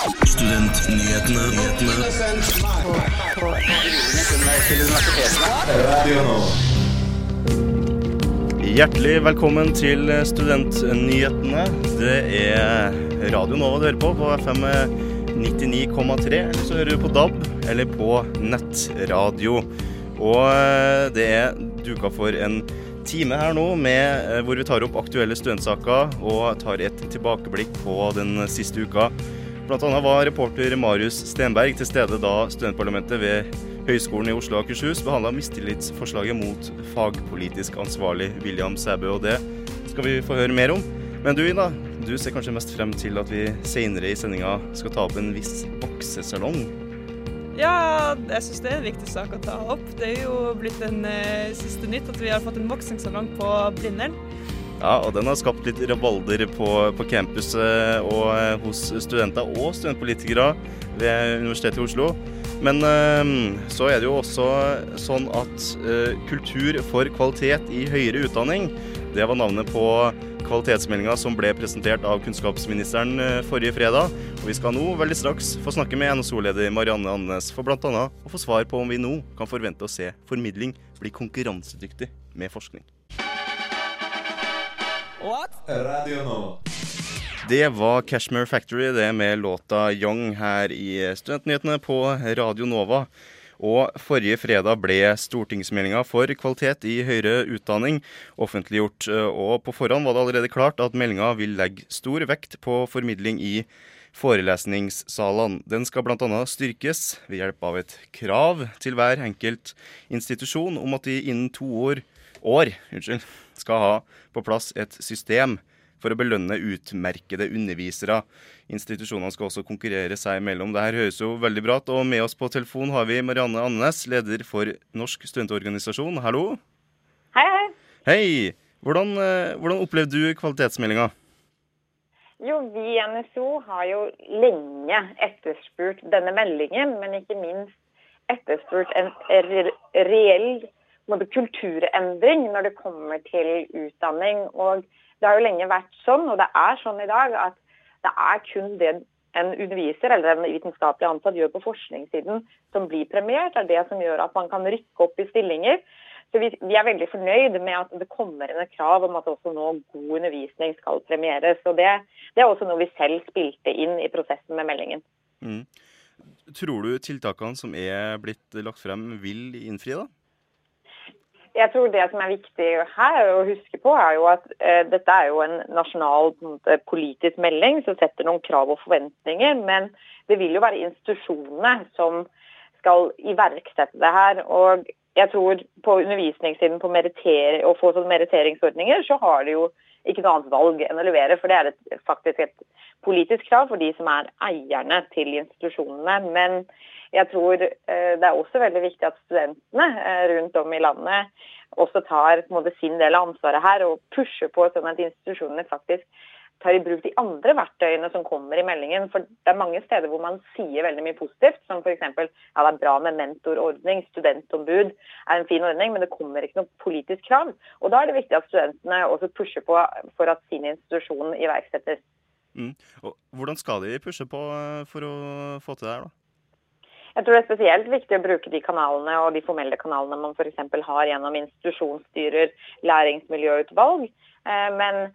Studentnyhetene. Hjertelig velkommen til Studentnyhetene. Det er Radio Nova du hører på, på FM 99,3. Eller så hører du på DAB, eller på nettradio. Og eh, det er duka for en time her nå med, eh, hvor vi tar opp aktuelle studentsaker og tar et tilbakeblikk på den siste uka. Blant annet var reporter Marius Stenberg til stede da studentparlamentet ved Høgskolen i Oslo og Akershus behandla mistillitsforslaget mot fagpolitisk ansvarlig William Sæbø, og det skal vi få høre mer om. Men du Ina, du ser kanskje mest frem til at vi senere i sendinga skal ta opp en viss boksesalong. Ja, jeg syns det er en viktig sak å ta opp. Det er jo blitt en eh, siste nytt at vi har fått en boksingsalong på Blindern. Ja, og den har skapt litt rabalder på, på campuset og eh, hos studenter og studentpolitikere ved Universitetet i Oslo. Men eh, så er det jo også sånn at eh, Kultur for kvalitet i høyere utdanning, det var navnet på kvalitetsmeldinga som ble presentert av kunnskapsministeren forrige fredag. Og vi skal nå veldig straks få snakke med NSO-leder Marianne Andenes for bl.a. å få svar på om vi nå kan forvente å se formidling bli konkurransedyktig med forskning. Radio Nova. Det var Cashmere Factory, det med låta 'Young' her i Studentnyhetene på Radio Nova. Og forrige fredag ble stortingsmeldinga for kvalitet i høyere utdanning offentliggjort. Og på forhånd var det allerede klart at meldinga vil legge stor vekt på formidling i forelesningssalene. Den skal bl.a. styrkes ved hjelp av et krav til hver enkelt institusjon om at de innen to år, år unnskyld, skal ha på plass et system for å belønne utmerkede undervisere. Institusjonene skal også konkurrere seg imellom. Dette høres jo veldig bra ut. Og med oss på telefon har vi Marianne Andenes, leder for Norsk studentorganisasjon. Hallo. Hei, hei. Hei. Hvordan, eh, hvordan opplevde du kvalitetsmeldinga? Jo, vi i NSO har jo lenge etterspurt denne meldingen, men ikke minst etterspurt en re reell måte, kulturendring når det kommer til utdanning. Og det har jo lenge vært sånn, og det er sånn i dag, at det er kun det en underviser eller en vitenskapelig ansatt gjør på forskningssiden som blir premiert. Det er det som gjør at man kan rykke opp i stillinger. Så vi, vi, er veldig fornøyd med at det kommer inn et krav om at også nå god undervisning skal premieres. og Det, det er også noe vi selv spilte inn i prosessen med meldingen. Mm. Tror du tiltakene som er blitt lagt frem, vil innfri? da? Jeg tror Det som er viktig her å huske på, er jo at eh, dette er jo en nasjonal politisk melding som setter noen krav og forventninger. Men det vil jo være institusjonene som skal iverksette det her. og jeg tror På undervisningssiden på å få sånne meritteringsordninger, så har de jo ikke noe annet valg enn å levere. For det er et, faktisk et politisk krav for de som er eierne til institusjonene. Men jeg tror eh, det er også veldig viktig at studentene eh, rundt om i landet også tar måte, sin del av ansvaret her og pusher på sånn at institusjonene faktisk tar i bruk de andre verktøyene som kommer i meldingen. For det er mange steder hvor man sier veldig mye positivt, som f.eks. ja, det er bra med mentorordning, studentombud er en fin ordning, men det kommer ikke noe politisk krav. Og da er det viktig at studentene også pusher på for at sin institusjon iverksettes. Mm. Hvordan skal de pushe på eh, for å få til det her, da? Jeg tror det er spesielt viktig å bruke de kanalene og de formelle kanalene man f.eks. har gjennom institusjonsstyrer, læringsmiljøutvalg. Eh, men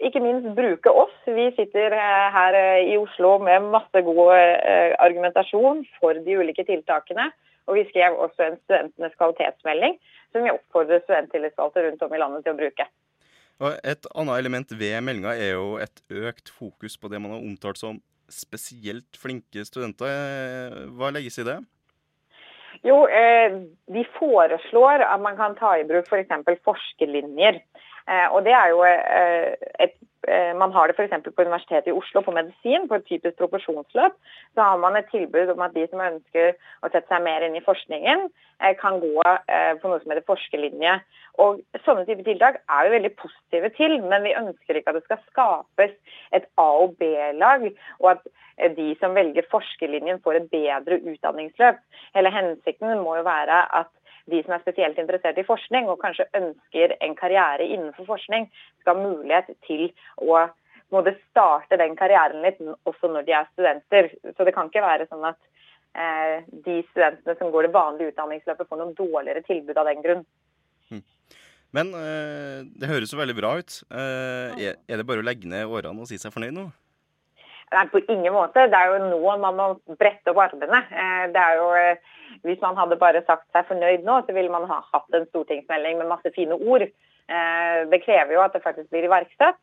ikke minst bruke oss. Vi sitter eh, her i Oslo med masse god argumentasjon for de ulike tiltakene. Og vi skrev også en studentenes kvalitetsmelding som vi oppfordrer studenttillitsvalgte rundt om i landet til å bruke. Og et annet element ved meldinga er jo et økt fokus på det man har omtalt som spesielt flinke studenter. Hva legges i det? Jo, eh, De foreslår at man kan ta i bruk f.eks. For forskerlinjer. Eh, og det er jo eh, et Eh, man har det f.eks. på Universitetet i Oslo på medisin, på et typisk proporsjonsløp. Så har man et tilbud om at de som ønsker å sette seg mer inn i forskningen, kan gå på noe som heter forskerlinje. Og Sånne type tiltak er vi veldig positive til, men vi ønsker ikke at det skal skapes et A- og B-lag, og at de som velger forskerlinjen får et bedre utdanningsløp. Hele hensikten må jo være at de som er spesielt interessert i forskning og kanskje ønsker en karriere innenfor forskning, skal ha mulighet til å måtte starte den karrieren litt også når de er studenter. Så det kan ikke være sånn at eh, de studentene som går det vanlige utdanningsløpet, får noen dårligere tilbud av den grunn. Hm. Men eh, det høres jo veldig bra ut. Eh, er, er det bare å legge ned årene og si seg fornøyd nå? Nei, på ingen måte. Det er jo nå man må brette opp armene. Eh, det er jo, eh, hvis man hadde bare sagt seg fornøyd nå, så ville man ha hatt en stortingsmelding med masse fine ord. Eh, det krever jo at det faktisk blir iverksatt.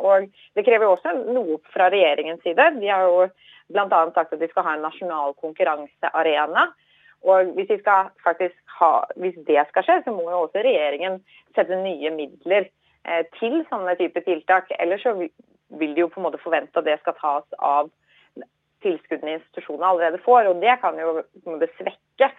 Og det krever jo også noe fra regjeringens side. De har jo bl.a. sagt at de skal ha en nasjonal konkurransearena. Og hvis, ha, hvis, det skal skje, så må jo også regjeringen sette nye midler til sånne type tiltak. Ellers så vil de jo på en måte forvente at det skal tas av tilskuddene institusjonene allerede får. Og det kan jo svekke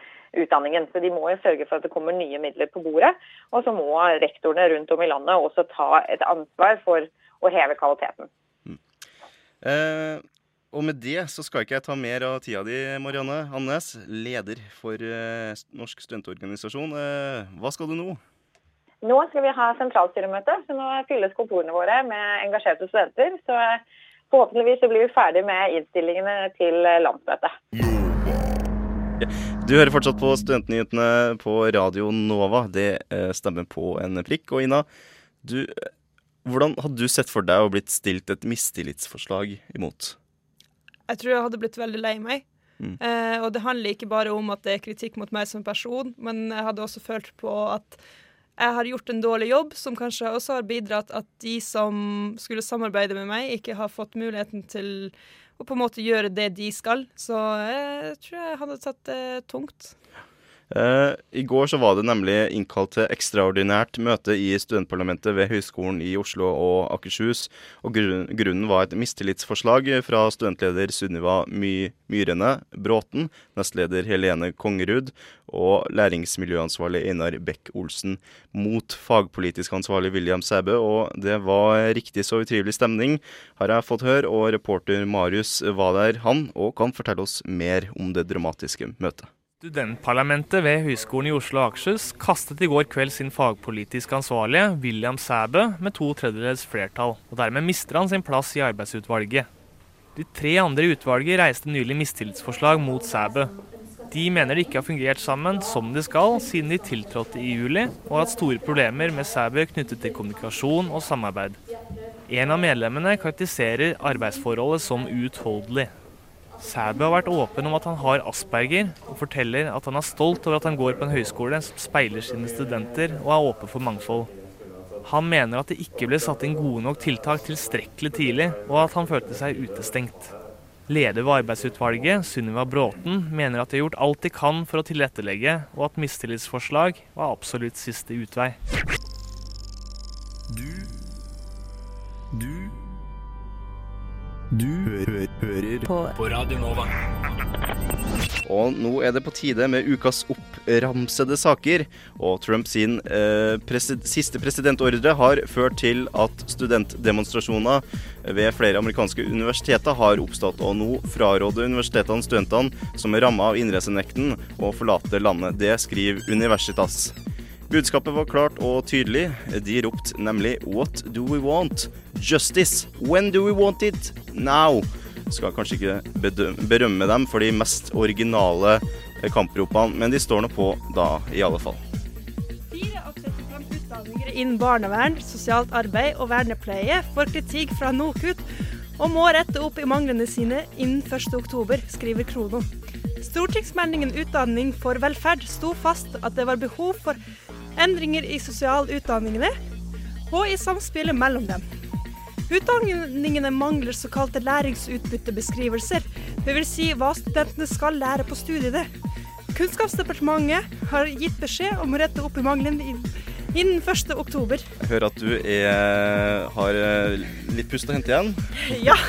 utdanningen. Så de må jo sørge for at det kommer nye midler på bordet. Og så må rektorene rundt om i landet også ta et ansvar for å heve kvaliteten. Mm. Eh, og med det så skal ikke jeg ta mer av tida di, Marianne Annes, leder for eh, Norsk studentorganisasjon. Eh, hva skal du nå? Nå skal vi ha sentralstyremøte, så nå fylles kontorene våre med engasjerte studenter. Så forhåpentligvis så blir vi ferdig med innstillingene til landsmøtet. Du hører fortsatt på Studentnyhetene på Radio Nova. Det eh, stemmer på en prikk. Og Ina, du, hvordan hadde du sett for deg å blitt stilt et mistillitsforslag imot? Jeg tror jeg hadde blitt veldig lei meg. Mm. Eh, og det handler ikke bare om at det er kritikk mot meg som person, men jeg hadde også følt på at jeg har gjort en dårlig jobb, som kanskje også har bidratt at de som skulle samarbeide med meg, ikke har fått muligheten til å på en måte gjøre det de skal. Så jeg tror jeg hadde tatt det tungt. Uh, I går så var det nemlig innkalt til ekstraordinært møte i studentparlamentet ved Høgskolen i Oslo og Akershus. og Grunnen var et mistillitsforslag fra studentleder Sunniva My Myrene Bråten, nestleder Helene Kongerud og læringsmiljøansvarlig Einar Beck-Olsen mot fagpolitisk ansvarlig William Sæbø. Og det var riktig så utrivelig stemning, har jeg fått høre, og reporter Marius var der, han, og kan fortelle oss mer om det dramatiske møtet. Studentparlamentet ved Høgskolen i Oslo og Akershus kastet i går kveld sin fagpolitisk ansvarlige, William Sæbø, med to tredjedels flertall. og Dermed mister han sin plass i arbeidsutvalget. De tre andre i utvalget reiste nylig mistillitsforslag mot Sæbø. De mener de ikke har fungert sammen som de skal siden de tiltrådte i juli, og har hatt store problemer med Sæbø knyttet til kommunikasjon og samarbeid. En av medlemmene karakteriserer arbeidsforholdet som uutholdelig. Sæbø har vært åpen om at han har asperger, og forteller at han er stolt over at han går på en høyskole som speiler sine studenter og er åpen for mangfold. Han mener at det ikke ble satt inn gode nok tiltak tilstrekkelig tidlig, og at han følte seg utestengt. Leder ved arbeidsutvalget, Sunniva Bråten, mener at de har gjort alt de kan for å tilrettelegge, og at mistillitsforslag var absolutt siste utvei. Du Du du hø hører på. på Radio Nova. Og nå er det på tide med ukas oppramsede saker. Og Trumps eh, presid siste presidentordre har ført til at studentdemonstrasjoner ved flere amerikanske universiteter har oppstått. Og nå fraråder universitetene studentene som er ramma av innreisenekten, å forlate landet. Det skriver Universitas. Budskapet var klart og tydelig. De ropte nemlig 'What do we want?' Justice. When do we want it? Now. Skal kanskje ikke berømme dem for de mest originale kampropene, men de står nå på da, i alle fall. Fire av 35 utdanninger innen barnevern, sosialt arbeid og vernepleie får kritikk fra NOKUT og må rette opp i manglene sine innen 1.10, skriver Krono. Stortingsmeldingen Utdanning for velferd sto fast at det var behov for endringer i sosialutdanningene og i samspillet mellom dem. Utdanningene mangler såkalte læringsutbyttebeskrivelser, dvs. Si hva studentene skal lære på studiene. Kunnskapsdepartementet har gitt beskjed om å rette opp i manglene innen 1.10. Jeg hører at du er, har eh, litt pust å hente igjen. Ja.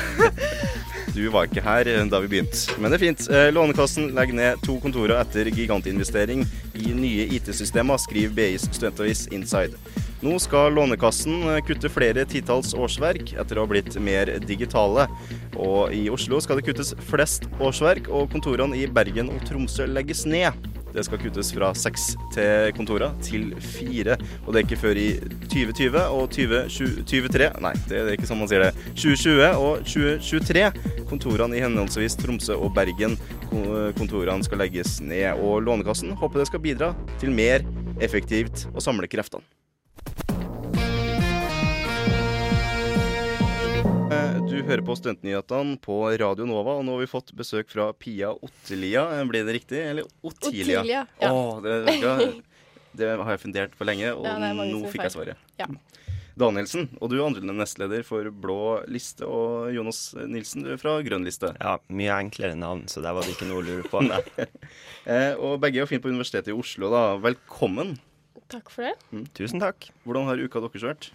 Du var ikke her da vi begynte, men det er fint. Eh, Lånekassen legger ned to kontorer etter gigantinvestering i nye IT-systemer, skriver BIs studentavis Inside. Nå skal Lånekassen eh, kutte flere titalls årsverk etter å ha blitt mer digitale. Og i Oslo skal det kuttes flest årsverk, og kontorene i Bergen og Tromsø legges ned. Det skal kuttes fra seks til kontorer til fire. Og det er ikke før i 2020 og 2023 Nei, det er ikke sånn man sier det. 2020 og 2023. Kontorene i henholdsvis Tromsø og Bergen kontorene skal legges ned. Og Lånekassen håper det skal bidra til mer effektivt å samle kreftene. Du hører på Studentnyhetene på Radio Nova, og nå har vi fått besøk fra Pia Ottilia. Ble det riktig? Eller Ottilia? Ottilia ja. Åh, det, det, har jeg fundert på lenge, og ja, nå fikk jeg svaret. Ja. Danielsen, og du er andre nestleder for Blå liste, og Jonas Nilsen, du er fra Grønn liste. Ja, mye enklere navn, så der var det ikke noe å lure på. eh, og begge er fint på Universitetet i Oslo, da. Velkommen. Takk for det. Mm. Tusen takk. Hvordan har uka deres vært?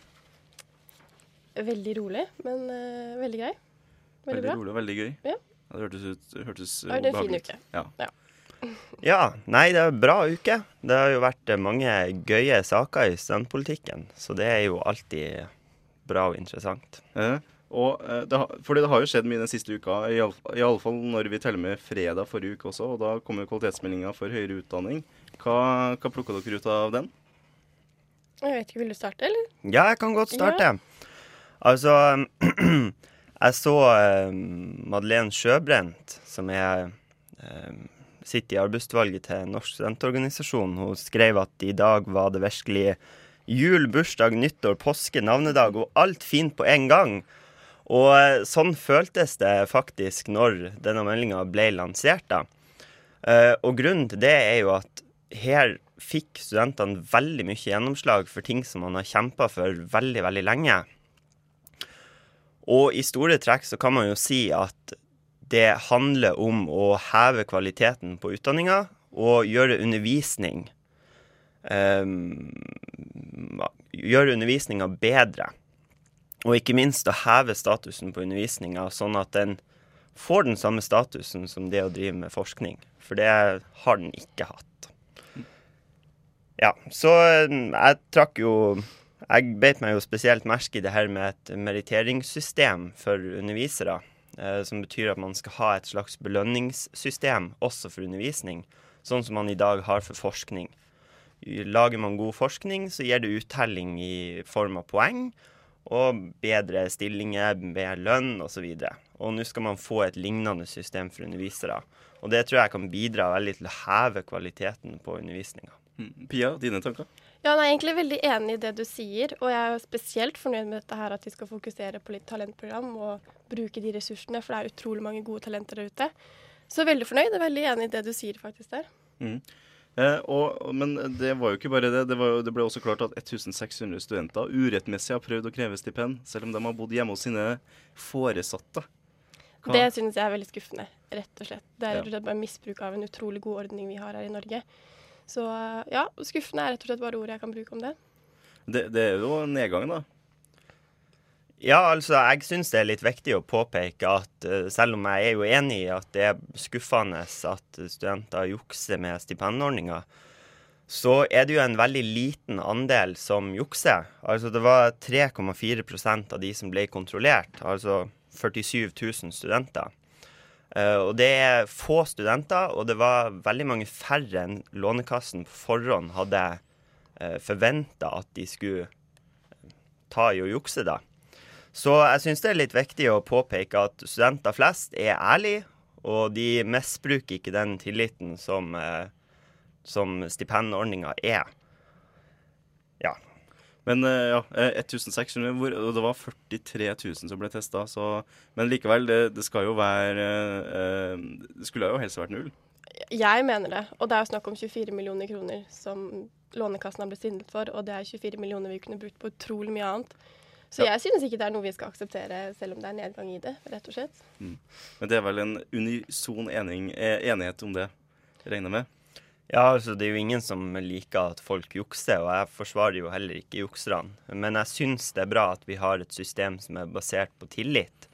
Veldig rolig, men uh, veldig grei. Veldig, veldig bra. rolig og veldig gøy. Ja. ja det hørtes ut hørtes ja, Det er en fin uke. Ja. ja. ja. Nei, det er en bra uke. Det har jo vært mange gøye saker i studentpolitikken, så det er jo alltid bra og interessant. Eh, og eh, det, fordi det har jo skjedd mye den siste uka, iallfall når vi teller med fredag forrige uke også. Og da kommer kvalitetsmeldinga for høyere utdanning. Hva, hva plukka dere ut av den? Jeg vet ikke, Vil du starte, eller? Ja, jeg kan godt starte. Ja. Altså Jeg så uh, Madeleine Sjøbrent, som er uh, sitter i arbeidsutvalget til Norsk studentorganisasjon. Hun skrev at i dag var det virkelig jul, bursdag, nyttår, påske, navnedag og alt fint på en gang. Og uh, sånn føltes det faktisk når denne meldinga ble lansert. da. og grunnen til det er jo at her fikk studentene veldig mye gjennomslag for ting som man har kjempa for veldig, veldig lenge. Og i store trekk så kan man jo si at det handler om å heve kvaliteten på utdanninga og gjøre undervisning um, Gjøre undervisninga bedre. Og ikke minst å heve statusen på undervisninga, sånn at den får den samme statusen som det å drive med forskning. For det har den ikke hatt. Ja, så jeg trakk jo jeg beit meg jo spesielt merke i det her med et meritteringssystem for undervisere. Eh, som betyr at man skal ha et slags belønningssystem også for undervisning. Sånn som man i dag har for forskning. Lager man god forskning, så gir det uttelling i form av poeng. Og bedre stillinger, bedre lønn osv. Og, og nå skal man få et lignende system for undervisere. Og det tror jeg kan bidra veldig til å heve kvaliteten på undervisninga. Mm. Pia, dine tanker? Ja, jeg er egentlig veldig enig i det du sier. Og jeg er spesielt fornøyd med dette her at vi skal fokusere på litt talentprogram og bruke de ressursene, for det er utrolig mange gode talenter der ute. Så veldig fornøyd og veldig enig i det du sier faktisk der. Mm. Eh, og, men det var jo ikke bare det. Det, jo, det, ble også klart at 1600 studenter urettmessig har prøvd å kreve stipend, selv om de har bodd hjemme hos sine foresatte. Hva? Det synes jeg er veldig skuffende, rett og slett. Det er ja. bare misbruk av en utrolig god ordning vi har her i Norge. Så ja, skuffende er rett og slett bare ordet jeg kan bruke om det. Det, det er jo nedgang, da. Ja, altså, jeg syns det er litt viktig å påpeke at uh, selv om jeg er jo enig i at det er skuffende at studenter jukser med stipendordninger, så er det jo en veldig liten andel som jukser. Altså det var 3,4% av de som ble kontrollert, altså 47 000 studenter. Uh, og det er få studenter, og det var veldig mange færre enn Lånekassen på forhånd hadde uh, eh, forventa at de skulle eh, ta i å jukse, da. Så jeg syns det er litt viktig å påpeke at studenter flest er ærlige, og de misbruker ikke den tilliten som, uh, som stipendordninga er. Ja. Men eh, ja, 1600, eh, hvor, og det var 43 000 som ble testa. Men likevel, det, det, skal jo være eh, Det skulle jo helst vært null. Jeg mener det. Og det er jo snakk om 24 millioner kroner som Lånekassen har blitt svindlet for. Og det er 24 millioner vi kunne brukt på utrolig mye annet. Så ja. jeg synes ikke det er noe vi skal akseptere, selv om det er nedgang i det, rett og slett. Mm. Men det er vel en unison ening, enighet om det, regner jeg med? Ja, altså Det er jo ingen som liker at folk jukser, og jeg forsvarer jo heller ikke jukserne. Men jeg syns det er bra at vi har et system som er basert på tillit.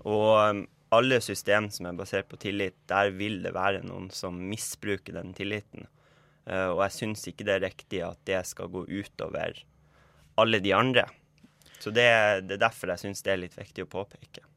Og um, alle system som er basert på tillit, der vil det være noen som misbruker den tilliten. Uh, og jeg syns ikke det er riktig at det skal gå utover alle de andre. Så det, det er derfor jeg syns det er litt viktig å påpeke.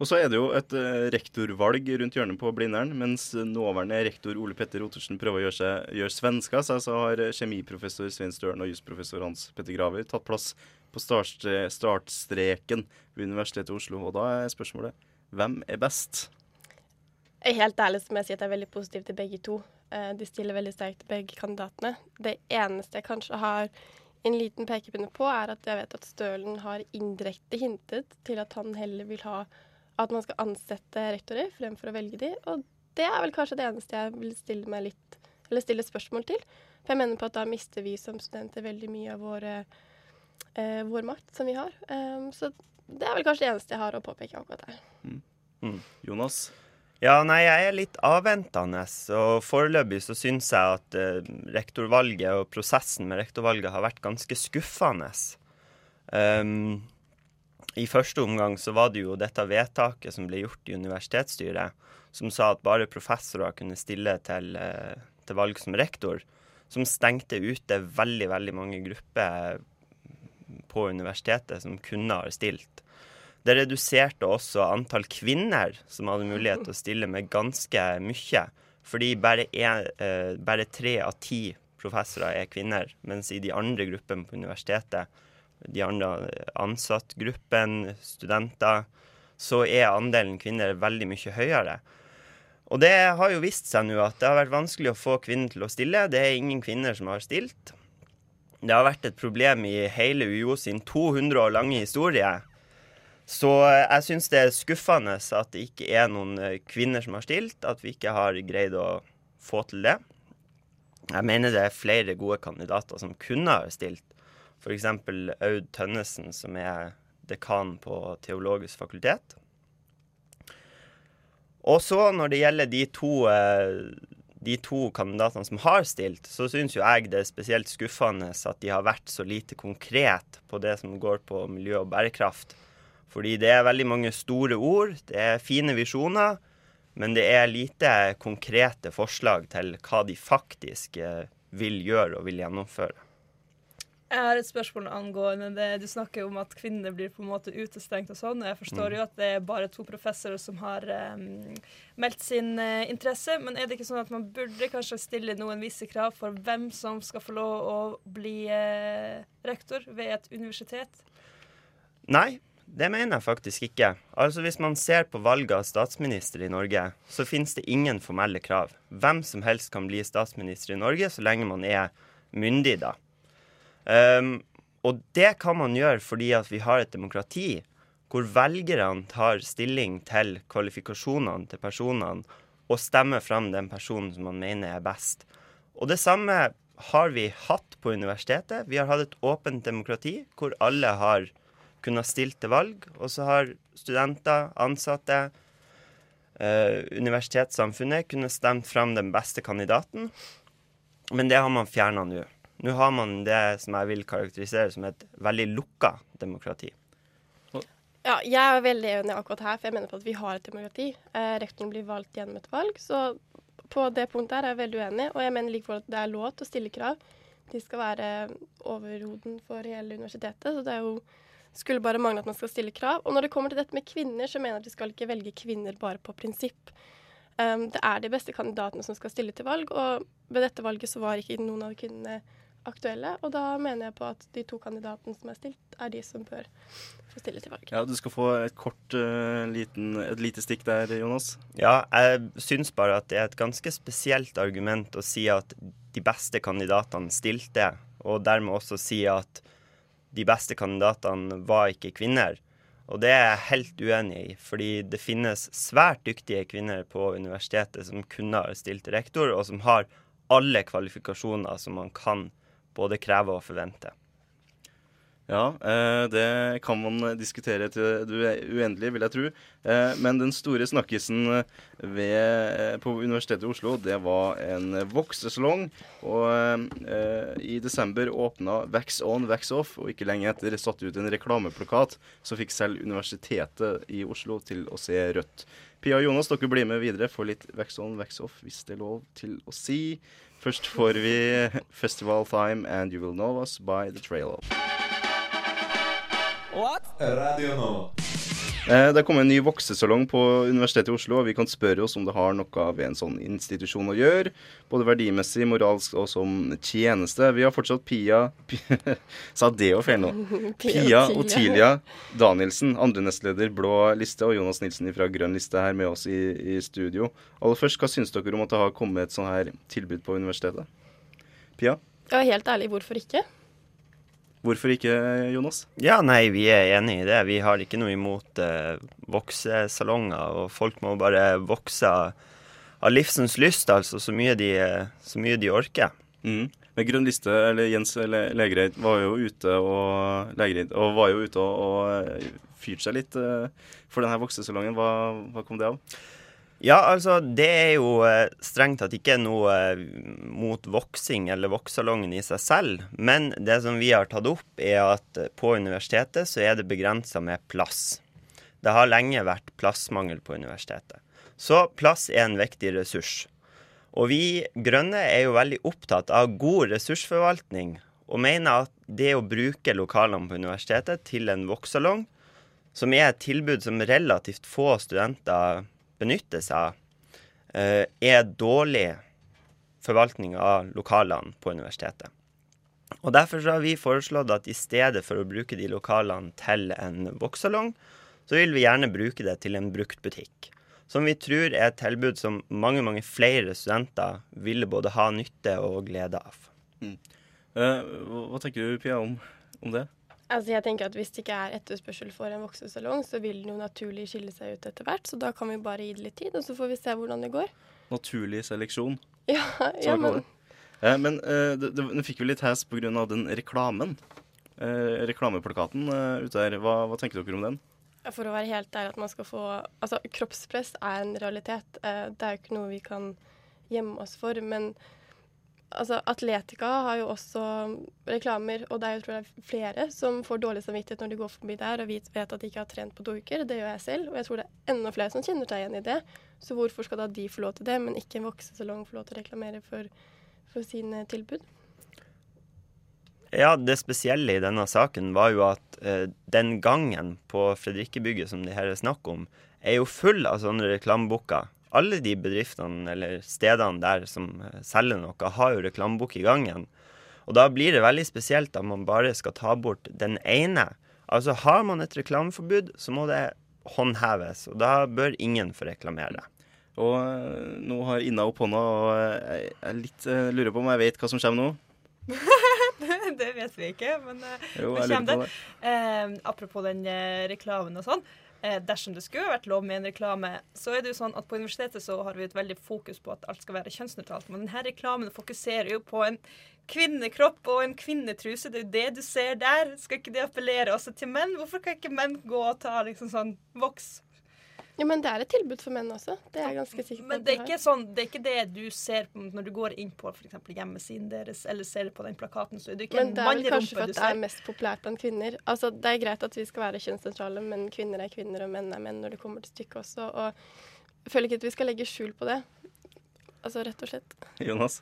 Og så er det jo et uh, rektorvalg rundt hjørnet på Blindern, mens nåværende rektor Ole Petter Ottersen prøver å gjøre, seg, gjøre svenska, så, så har kjemiprofessor Svein Støren og jusprofessor Hans Petter Graver tatt plass på start, startstreken ved Universitetet i Oslo. Og da er spørsmålet hvem er best? Jeg er helt ærlig som jeg sier at jeg er veldig positiv til begge to. Eh, de stiller veldig sterkt begge kandidatene. Det eneste jeg kanskje har en liten pekepinne på, er at jeg vet at Stølen har indirekte hintet til at han heller vil ha at man skal ansette rektorer fremfor å velge de. Og det er vel kanskje det eneste jeg vil stille meg litt eller stille spørsmål til. For jeg mener på at da mister vi som studenter veldig mye av våre, eh, vår makt som vi har. Um, så det er vel kanskje det eneste jeg har å påpeke akkurat der. Mm. Mm. Jonas? Ja, nei, jeg er litt avventende. Og foreløpig så syns jeg at eh, rektorvalget og prosessen med rektorvalget har vært ganske skuffende. Um, i første omgang så var det jo dette vedtaket som ble gjort i universitetsstyret, som sa at bare professorer kunne stille til, eh, til valg som rektor, som stengte ute veldig, veldig mange grupper på universitetet som kunne ha stilt. Det reduserte også antall kvinner som hadde mulighet til å stille med ganske mye. Fordi bare, en, eh, bare tre av ti professorer er kvinner, mens i de andre gruppene på universitetet de andre ansattgruppen, studenter, så er andelen kvinner veldig mye høyere. Og det har jo vist seg nå at det har vært vanskelig å få kvinner til å stille. Det er ingen kvinner som har stilt. Det har vært et problem i hele UiO sin 200 år lange historie. Så jeg syns det er skuffende at det ikke er noen eh, kvinner som har stilt, at vi ikke har greid å få til det. Jeg mener det er flere gode kandidater som kunne ha stilt. F.eks. Aud Tønnesen, som er dekan på Teologisk fakultet. Og så når det gjelder de to, eh, de to kandidatene som har stilt, så syns jo jeg det er spesielt skuffende at de har vært så lite konkret på det som går på miljø og bærekraft. Fordi det er veldig mange store ord, det er fine visjoner, men det er lite konkrete forslag til hva de faktisk eh, vil gjøre og vil gjennomføre. Jeg har et spørsmål angående det. Du snakker om at kvinner blir på en måte utestengt og sånn. Jeg forstår mm. jo at det er bare to professorer som har um, meldt sin uh, interesse. Men er det ikke sånn at man burde kanskje stille noen visse krav for hvem som skal få lov å bli uh, rektor ved et universitet? Nei, det mener jeg faktisk ikke. Altså Hvis man ser på valget av statsminister i Norge, så finnes det ingen formelle krav. Hvem som helst kan bli statsminister i Norge så lenge man er myndig, da. Um, og det kan man gjøre fordi at vi har et demokrati hvor velgerne tar stilling til kvalifikasjonene til personene og stemmer fram den personen som man mener er best. Og det samme har vi hatt på universitetet. Vi har hatt et åpent demokrati hvor alle har kunnet stille til valg. Og så har studenter, ansatte, eh, universitetssamfunnet kunnet stemt fram den beste kandidaten. Men det har man fjerna nå. Nå har man det som jeg vil karakterisere som et veldig lukka demokrati. Ja, jeg er veldig enig akkurat her, for jeg mener på at vi har et demokrati. Eh, rektoren blir valgt gjennom et valg, så på det punktet her er jeg veldig uenig. Og jeg mener likevel at det er lov til å stille krav. De skal være overhoden for hele universitetet, så det er jo skulle bare mangle at man skal stille krav. Og når det kommer til dette med kvinner, så mener jeg at vi skal ikke velge kvinner bare på prinsipp. Um, det er de beste kandidatene som skal stille til valg, og ved dette valget så var ikke noen av kvinnene aktuelle. Og da mener jeg på at de to kandidatene som er stilt, er de som bør få stille til valg. Ja, Du skal få et kort, uh, liten, et lite stikk der, Jonas. Ja, jeg syns bare at det er et ganske spesielt argument å si at de beste kandidatene stilte, og dermed også si at de beste kandidatene var ikke kvinner. Og det er jeg helt uenig i, fordi det finnes svært dyktige kvinner på universitetet som kunne ha stilt rektor, og som har alle kvalifikasjoner som man kan både krever og forvente. Ja, eh, det kan man diskutere til det uendelige, vil jeg tro. Eh, men den store snakkisen ved, eh, på Universitetet i Oslo, det var en voksesalong. Og i desember åpna Wax On, Wax Off, og ikke lenge etter satte ut en reklameplakat som fikk selv Universitetet i Oslo til å se rødt. Pia og Jonas, dere blir med videre for litt Wax On, Wax Off, hvis det er lov til å si. Først får vi Festival Time and You Will Know Us by The Trail Of. What? Radio Nova. Eh, det kommer en ny voksesalong på Universitetet i Oslo, og vi kan spørre oss om det har noe ved en sånn institusjon å gjøre. Både verdimessig, moralsk og som tjeneste. Vi har fortsatt Pia Sa det og feil nå. Pia Otilia Danielsen, andre nestleder Blå liste, og Jonas Nilsen fra Grønn liste her med oss i, i studio. Aller først, hva syns dere om at det har kommet et sånn her tilbud på universitetet? Pia? Ja, helt ærlig, hvorfor ikke? Hvorfor ikke, Jonas? Ja, nei, vi er enig i det. Vi har ikke noe imot eh, voksesalonger, og folk må bare vokse av, livsens lyst, altså, så mye de, så mye de orker. Mm. Men Grønn liste, eller Jens Legereid, var jo ute og, Legereid, og var jo ute og, og fyrte seg litt eh, for denne voksesalongen. Hva, hva kom det av? Ja, altså det er jo eh, strengt tatt ikke noe eh, mot voksing eller vokssalongen i seg selv. Men det som vi har tatt opp, er at på universitetet så er det begrensa med plass. Det har lenge vært plassmangel på universitetet. Så plass er en viktig ressurs. Og vi grønne er jo veldig opptatt av god ressursforvaltning, og mener at det å bruke lokalene på universitetet til en vokssalong, som er et tilbud som relativt få studenter benytter seg av, eh, er dårlig forvaltning av lokalene på universitetet. Og Derfor har vi foreslått at i stedet for å bruke de lokalene til en voksalong, så vil vi gjerne bruke det til en bruktbutikk. Som vi tror er et tilbud som mange mange flere studenter ville både ha nytte og glede av. Mm. Uh, hva tenker du, Pia, om, om det? Altså jeg tenker at Hvis det ikke er etterspørsel for en voksesalong, så vil den jo naturlig skille seg ut etter hvert. Så da kan vi bare gi det litt tid, og så får vi se hvordan det går. Naturlig seleksjon? Ja, ja men... Eh, men eh, det, fikk jo litt hes pga. den reklamen. Eh, reklameplakaten eh, ute her. Hva, hva, tenker dere om den? For å være helt ærlig, at man skal få Altså, kroppspress er en realitet. Eh, det er jo ikke noe vi kan gjemme oss for. men altså, Atletica har jo også reklamer, og det er jo tror jeg, flere som får dårlig samvittighet når de går forbi der og vet at de ikke har trent på to uker. Det gjør jeg selv, og jeg tror det er enda flere som kjenner seg igjen i det. Så hvorfor skal da de få lov til det, men ikke en voksesalong få lov til å reklamere for, for sine tilbud? Ja, det spesielle i denne saken var jo at eh, den gangen på Fredrikkebygget som det her er snakk om, er jo full av sånne reklameboker alle de bedriftene eller stedene der som selger noe, har jo reklamebok i gangen. Og da blir det veldig spesielt at man bare skal ta bort den ene. Altså har man et reklameforbud, så må det håndheves, og da bør ingen få reklamere det. Og eh, nå har Inna opp hånda, og jeg, jeg litt, jeg eh, lurer på om jeg vet hva som kommer nå. det vet vi ikke, men jo, nå kommer det. det. Eh, apropos den reklamen og sånn dersom det skulle vært lov med en reklame, så er det jo sånn at på universitetet så har vi et veldig fokus på at alt skal være kjønnsnøytralt. Men denne reklamen fokuserer jo på en kvinnekropp og en kvinnetruse. Det er jo det du ser der. Skal ikke det appellere også til menn? Hvorfor kan ikke menn gå og ta liksom sånn voks ja, Men det er et tilbud for menn også. Det er jeg ganske sikker på. Men det er, ikke sånn, det er ikke det du ser på når du går inn på f.eks. hjemmesiden deres eller ser på den plakaten. så er det ikke men det er vel kanskje for at det er mest populært blant kvinner. Altså, Det er greit at vi skal være kjønnssentrale, men kvinner er kvinner og menn er menn når det kommer til stykket også. Og jeg føler ikke at vi skal legge skjul på det. Altså rett og slett. Jonas?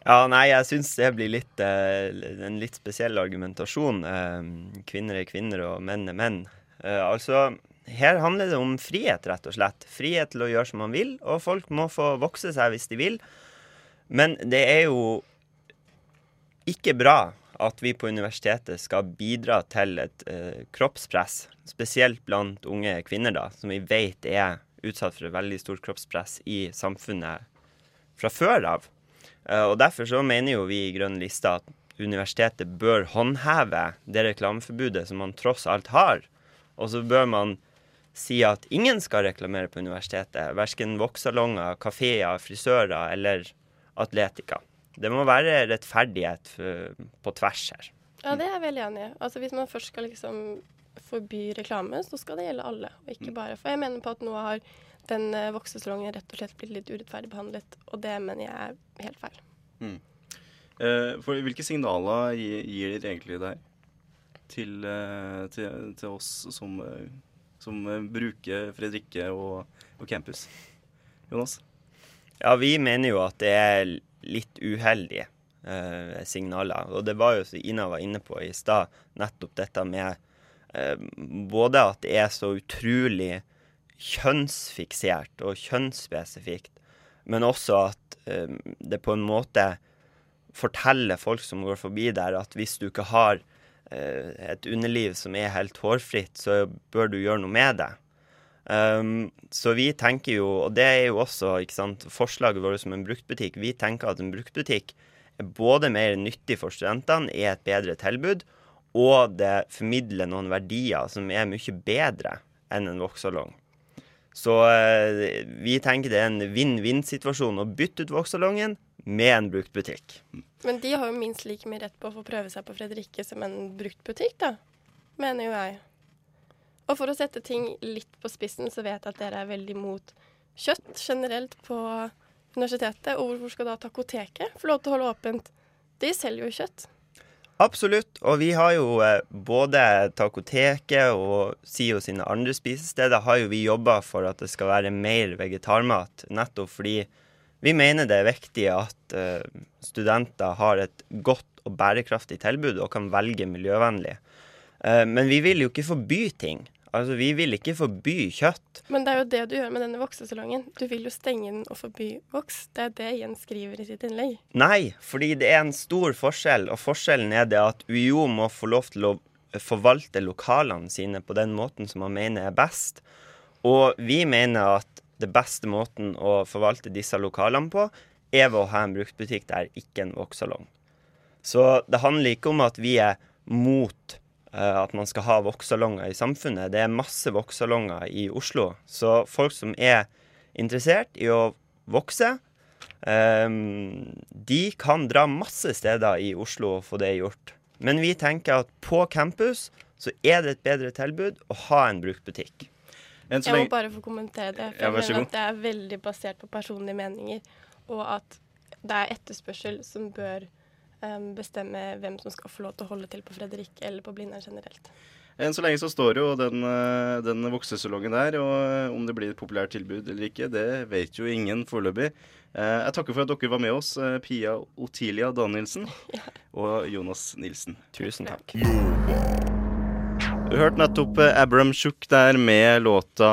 Ja, nei, jeg syns det blir litt, uh, en litt spesiell argumentasjon. Uh, kvinner er kvinner og menn er menn. Uh, altså her handler det om frihet, rett og slett. Frihet til å gjøre som man vil, og folk må få vokse seg hvis de vil. Men det er jo ikke bra at vi på universitetet skal bidra til et eh, kroppspress, spesielt blant unge kvinner, da, som vi vet er utsatt for et veldig stort kroppspress i samfunnet fra før av. Eh, og Derfor så mener jo vi i Grønn liste at universitetet bør håndheve det reklameforbudet som man tross alt har. Og så bør man sier at ingen skal reklamere på universitetet. Verken vokssalonger, kafeer, frisører eller atletika. Det må være rettferdighet på tvers her. Ja, det er jeg veldig enig i. Altså, hvis man først skal liksom forby reklame, så skal det gjelde alle, og ikke bare For jeg mener på at nå har den eh, voksesalongen rett og slett blitt litt urettferdig behandlet, og det mener jeg er helt feil. Mm. Eh, for Hvilke signaler gir, gir dere egentlig der til, eh, til, til oss som som eh, bruker Fredrikke og, og, campus. Jonas? Ja, vi mener jo at det er litt uheldige eh, signaler. Og det var jo, som Ina var inne på i stad, nettopp dette med eh, både at det er så utrolig kjønnsfiksert og kjønnsspesifikt, men også at eh, det på en måte forteller folk som går forbi der, at hvis du ikke har et underliv som er helt hårfritt, så bør du gjøre noe med det. Um, så vi tenker jo, og det er jo også sant, forslaget vårt som en bruktbutikk, vi tenker at en bruktbutikk er både mer nyttig for studentene, er et bedre tilbud, og det formidler noen verdier som er mye bedre enn en voksalong. Så uh, vi tenker det er en vinn-vinn-situasjon å bytte ut voksalongen med en brukt butikk. Men de har jo minst like mye rett på å få prøve seg på Fredrikke som en brukt butikk, da. Mener jo jeg. Og for å sette ting litt på spissen, så vet jeg at dere er veldig mot kjøtt generelt på universitetet. Og hvorfor skal da Takoteket få lov til å holde åpent? De selger jo kjøtt. Absolutt. Og vi har jo eh, både Takoteket og SIO sine andre spisesteder har jo vi jobba for at det skal være mer vegetarmat. Nettopp fordi vi mener det er viktig at uh, studenter har et godt og bærekraftig tilbud og kan velge miljøvennlig. Uh, men vi vil jo ikke forby ting. Altså, Vi vil ikke forby kjøtt. Men det er jo det du gjør med denne voksesalongen. Du vil jo stenge den og forby voks. Det er det Jens skriver i sitt innlegg. Nei, fordi det er en stor forskjell, og forskjellen er det at UiO må få lov til å forvalte lokalene sine på den måten som man mener er best. Og vi mener at det beste måten å forvalte disse lokalene på, er ved å ha en bruktbutikk der, ikke en voksalong. Så det handler ikke om at vi er mot uh, at man skal ha vokssalonger i samfunnet. Det er masse vokssalonger i Oslo. Så folk som er interessert i å vokse, um, de kan dra masse steder i Oslo og få det gjort. Men vi tenker at på campus så er det et bedre tilbud å ha en bruktbutikk. Jeg må bare få kommentere det. For jeg mener at det er veldig basert på personlige meninger, og at det er etterspørsel som bør um, bestemme hvem som skal få lov til å holde til på Fredrik eller på Blindern generelt. Enn så lenge så står jo den, eh, den voksesalongen der, og eh, om det blir et populært tilbud eller ikke, det vet jo ingen foreløpig. Eh, jeg takker for at dere var med oss, Pia Otilia Danielsen ja. og Jonas Nilsen. Tusen takk. Du hørte nettopp Abram Shook der med låta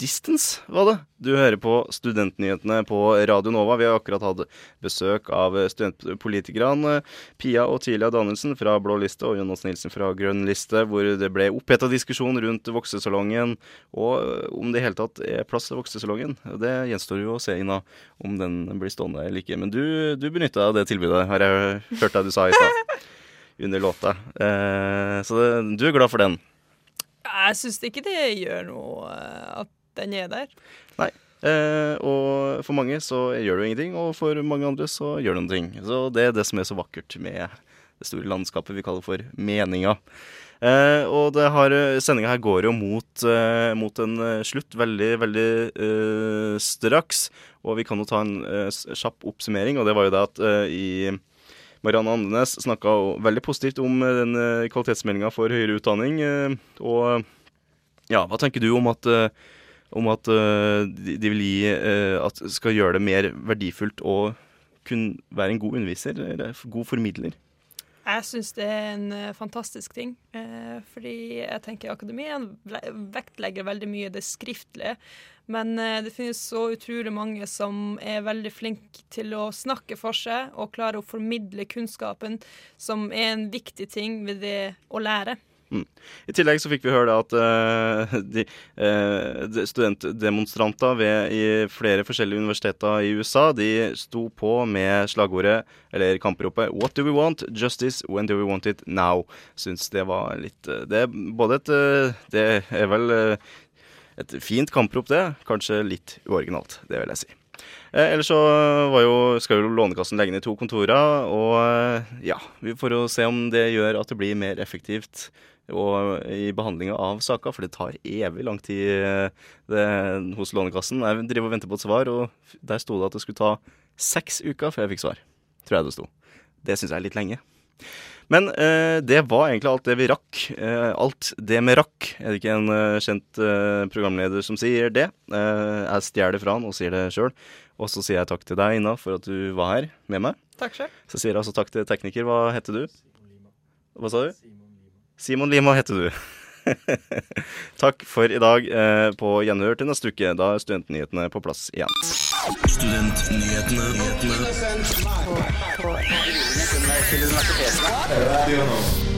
Distance, var det. Du hører på Studentnyhetene på Radio Nova. Vi har akkurat hatt besøk av studentpolitikerne Pia og Tilia Danielsen fra Blå liste og Jonas Nilsen fra Grønn liste, hvor det ble oppheta diskusjon rundt voksesalongen og om det i hele tatt er plass til voksesalongen. Det gjenstår jo å se, Ina, om den blir stående eller ikke. Men du, du benytta av det tilbudet, har jeg hørt deg du sa i stad, under låta. Eh, så det, du er glad for den? Jeg syns ikke det gjør noe at den er der. Nei. Eh, og for mange så gjør det jo ingenting, og for mange andre så gjør det noen ting. Så det er det som er så vakkert med det store landskapet vi kaller for meninga. Eh, og det sendinga her går jo mot, eh, mot en eh, slutt veldig, veldig eh, straks. Og vi kan jo ta en eh, kjapp oppsummering, og det var jo det at i Marianne Andenes snakka veldig positivt om den kvalitetsmeldinga for høyere utdanning. og ja, hva tenker du om at om at de, vil gi At skal gjøre det mer verdifullt å kunne være en god underviser, god formidler. Jeg syns det er en uh, fantastisk ting. fordi jeg tenker akademien vektlegger veldig mye det skriftlige. Men det finnes så utrolig mange som er veldig flinke til å snakke for seg og klare å formidle kunnskapen, som er en viktig ting ved det å lære. Mm. I tillegg så fikk vi høre at uh, de, uh, studentdemonstranter ved, i flere forskjellige universiteter i USA de sto på med slagordet, eller kampropet 'What do we want? Justice. When do we want it? Now?' Syns det var litt uh, Det er både et Det er vel et fint kamprop, det. Kanskje litt uoriginalt, det vil jeg si. Eh, ellers så jo, skal jo Lånekassen legge ned to kontorer, og ja, vi får jo se om det gjør at det blir mer effektivt og i behandlinga av saker, for det tar evig lang tid eh, det, hos Lånekassen. Jeg driver og venter på et svar, og der sto det at det skulle ta seks uker før jeg fikk svar. Tror jeg det sto. Det syns jeg er litt lenge. Men eh, det var egentlig alt det vi rakk. Eh, alt det med rakk. Er det ikke en eh, kjent uh, programleder som sier det? Jeg stjeler fra han og sier det sjøl. Og så sier jeg takk til deg, Ina, for at du var her med meg. Takk selv. Så sier jeg også takk til tekniker. Hva heter du? Hva sa du? Simon Lima, Simon Lima heter du. takk for i dag. Eh, på gjenhør til neste uke. Da er Studentnyhetene på plass igjen. Studentnyhetene på, på.